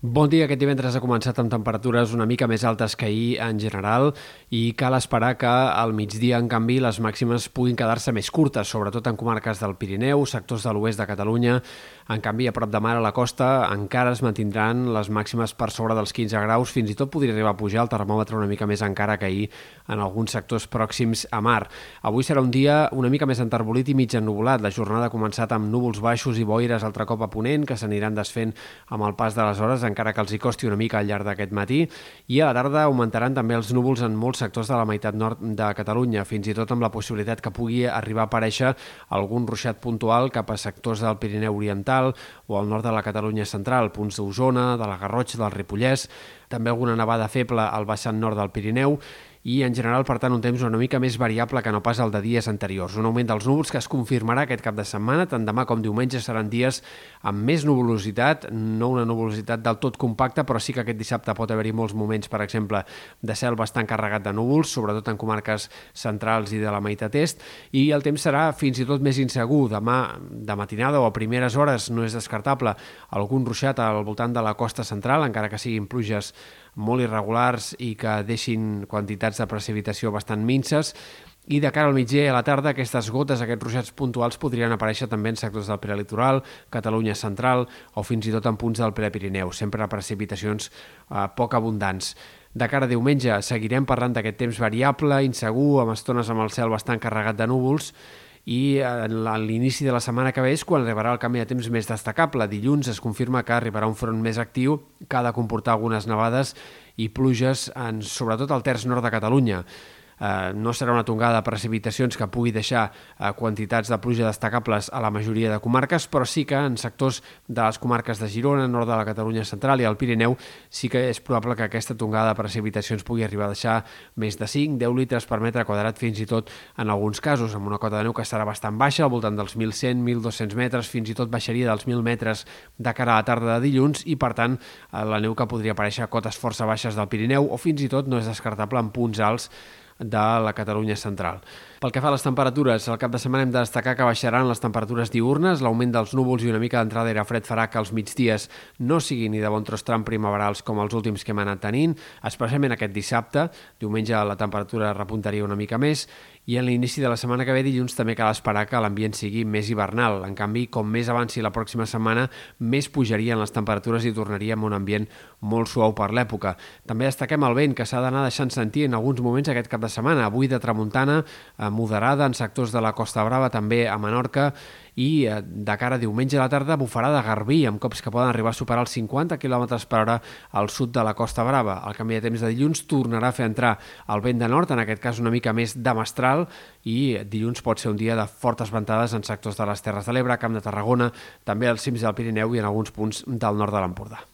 Bon dia. Aquest divendres ha començat amb temperatures una mica més altes que ahir en general i cal esperar que al migdia, en canvi, les màximes puguin quedar-se més curtes, sobretot en comarques del Pirineu, sectors de l'oest de Catalunya. En canvi, a prop de mar a la costa encara es mantindran les màximes per sobre dels 15 graus, fins i tot podria arribar a pujar el termòmetre una mica més encara que ahir en alguns sectors pròxims a mar. Avui serà un dia una mica més enterbolit i mig ennubulat. La jornada ha començat amb núvols baixos i boires altre cop a ponent que s'aniran desfent amb el pas de les hores encara que els hi costi una mica al llarg d'aquest matí, i a la tarda augmentaran també els núvols en molts sectors de la meitat nord de Catalunya, fins i tot amb la possibilitat que pugui arribar a aparèixer algun ruixat puntual cap a sectors del Pirineu Oriental o al nord de la Catalunya central, punts d'Osona, de la Garrotxa, del Ripollès, també alguna nevada feble al vessant nord del Pirineu i en general, per tant, un temps una mica més variable que no pas el de dies anteriors. Un augment dels núvols que es confirmarà aquest cap de setmana, tant demà com diumenge seran dies amb més nuvolositat, no una nuvolositat del tot compacta, però sí que aquest dissabte pot haver-hi molts moments, per exemple, de cel bastant carregat de núvols, sobretot en comarques centrals i de la meitat est, i el temps serà fins i tot més insegur. Demà, de matinada o a primeres hores, no és descartable algun ruixat al voltant de la costa central, encara que siguin pluges molt irregulars i que deixin quantitats de precipitació bastant minces, i de cara al migdia i a la tarda aquestes gotes, aquests ruixats puntuals podrien aparèixer també en sectors del prelitoral, Catalunya central o fins i tot en punts del Prepirineu, sempre precipitacions eh, poc abundants. De cara a diumenge seguirem parlant d'aquest temps variable, insegur, amb estones amb el cel bastant carregat de núvols, i a l'inici de la setmana que ve és quan arribarà el canvi de temps més destacable. Dilluns es confirma que arribarà un front més actiu que ha de comportar algunes nevades i pluges en, sobretot al terç nord de Catalunya eh, no serà una tongada de precipitacions que pugui deixar eh, quantitats de pluja destacables a la majoria de comarques, però sí que en sectors de les comarques de Girona, nord de la Catalunya central i el Pirineu, sí que és probable que aquesta tongada de precipitacions pugui arribar a deixar més de 5-10 litres per metre quadrat fins i tot en alguns casos, amb una cota de neu que estarà bastant baixa, al voltant dels 1.100-1.200 metres, fins i tot baixaria dels 1.000 metres de cara a la tarda de dilluns i, per tant, eh, la neu que podria aparèixer a cotes força baixes del Pirineu o fins i tot no és descartable en punts alts de la Catalunya central. Pel que fa a les temperatures, al cap de setmana hem de destacar que baixaran les temperatures diurnes, l'augment dels núvols i una mica d'entrada d'aire fred farà que els migdies no siguin ni de bon tros tram primaverals com els últims que hem anat tenint, especialment aquest dissabte. Diumenge la temperatura repuntaria una mica més i en l'inici de la setmana que ve, dilluns, també cal esperar que l'ambient sigui més hivernal. En canvi, com més avanci la pròxima setmana, més pujarien les temperatures i tornaríem a un ambient molt suau per l'època. També destaquem el vent, que s'ha d'anar deixant sentir en alguns moments aquest cap de setmana. Avui de tramuntana, eh, moderada en sectors de la Costa Brava, també a Menorca, i eh, de cara a diumenge a la tarda bufarà de garbí, amb cops que poden arribar a superar els 50 km per hora al sud de la Costa Brava. El canvi de temps de dilluns tornarà a fer entrar el vent de nord, en aquest cas una mica més de mestral, i dilluns pot ser un dia de fortes ventades en sectors de les Terres de l'Ebre, Camp de Tarragona, també als cims del Pirineu i en alguns punts del nord de l'Empordà.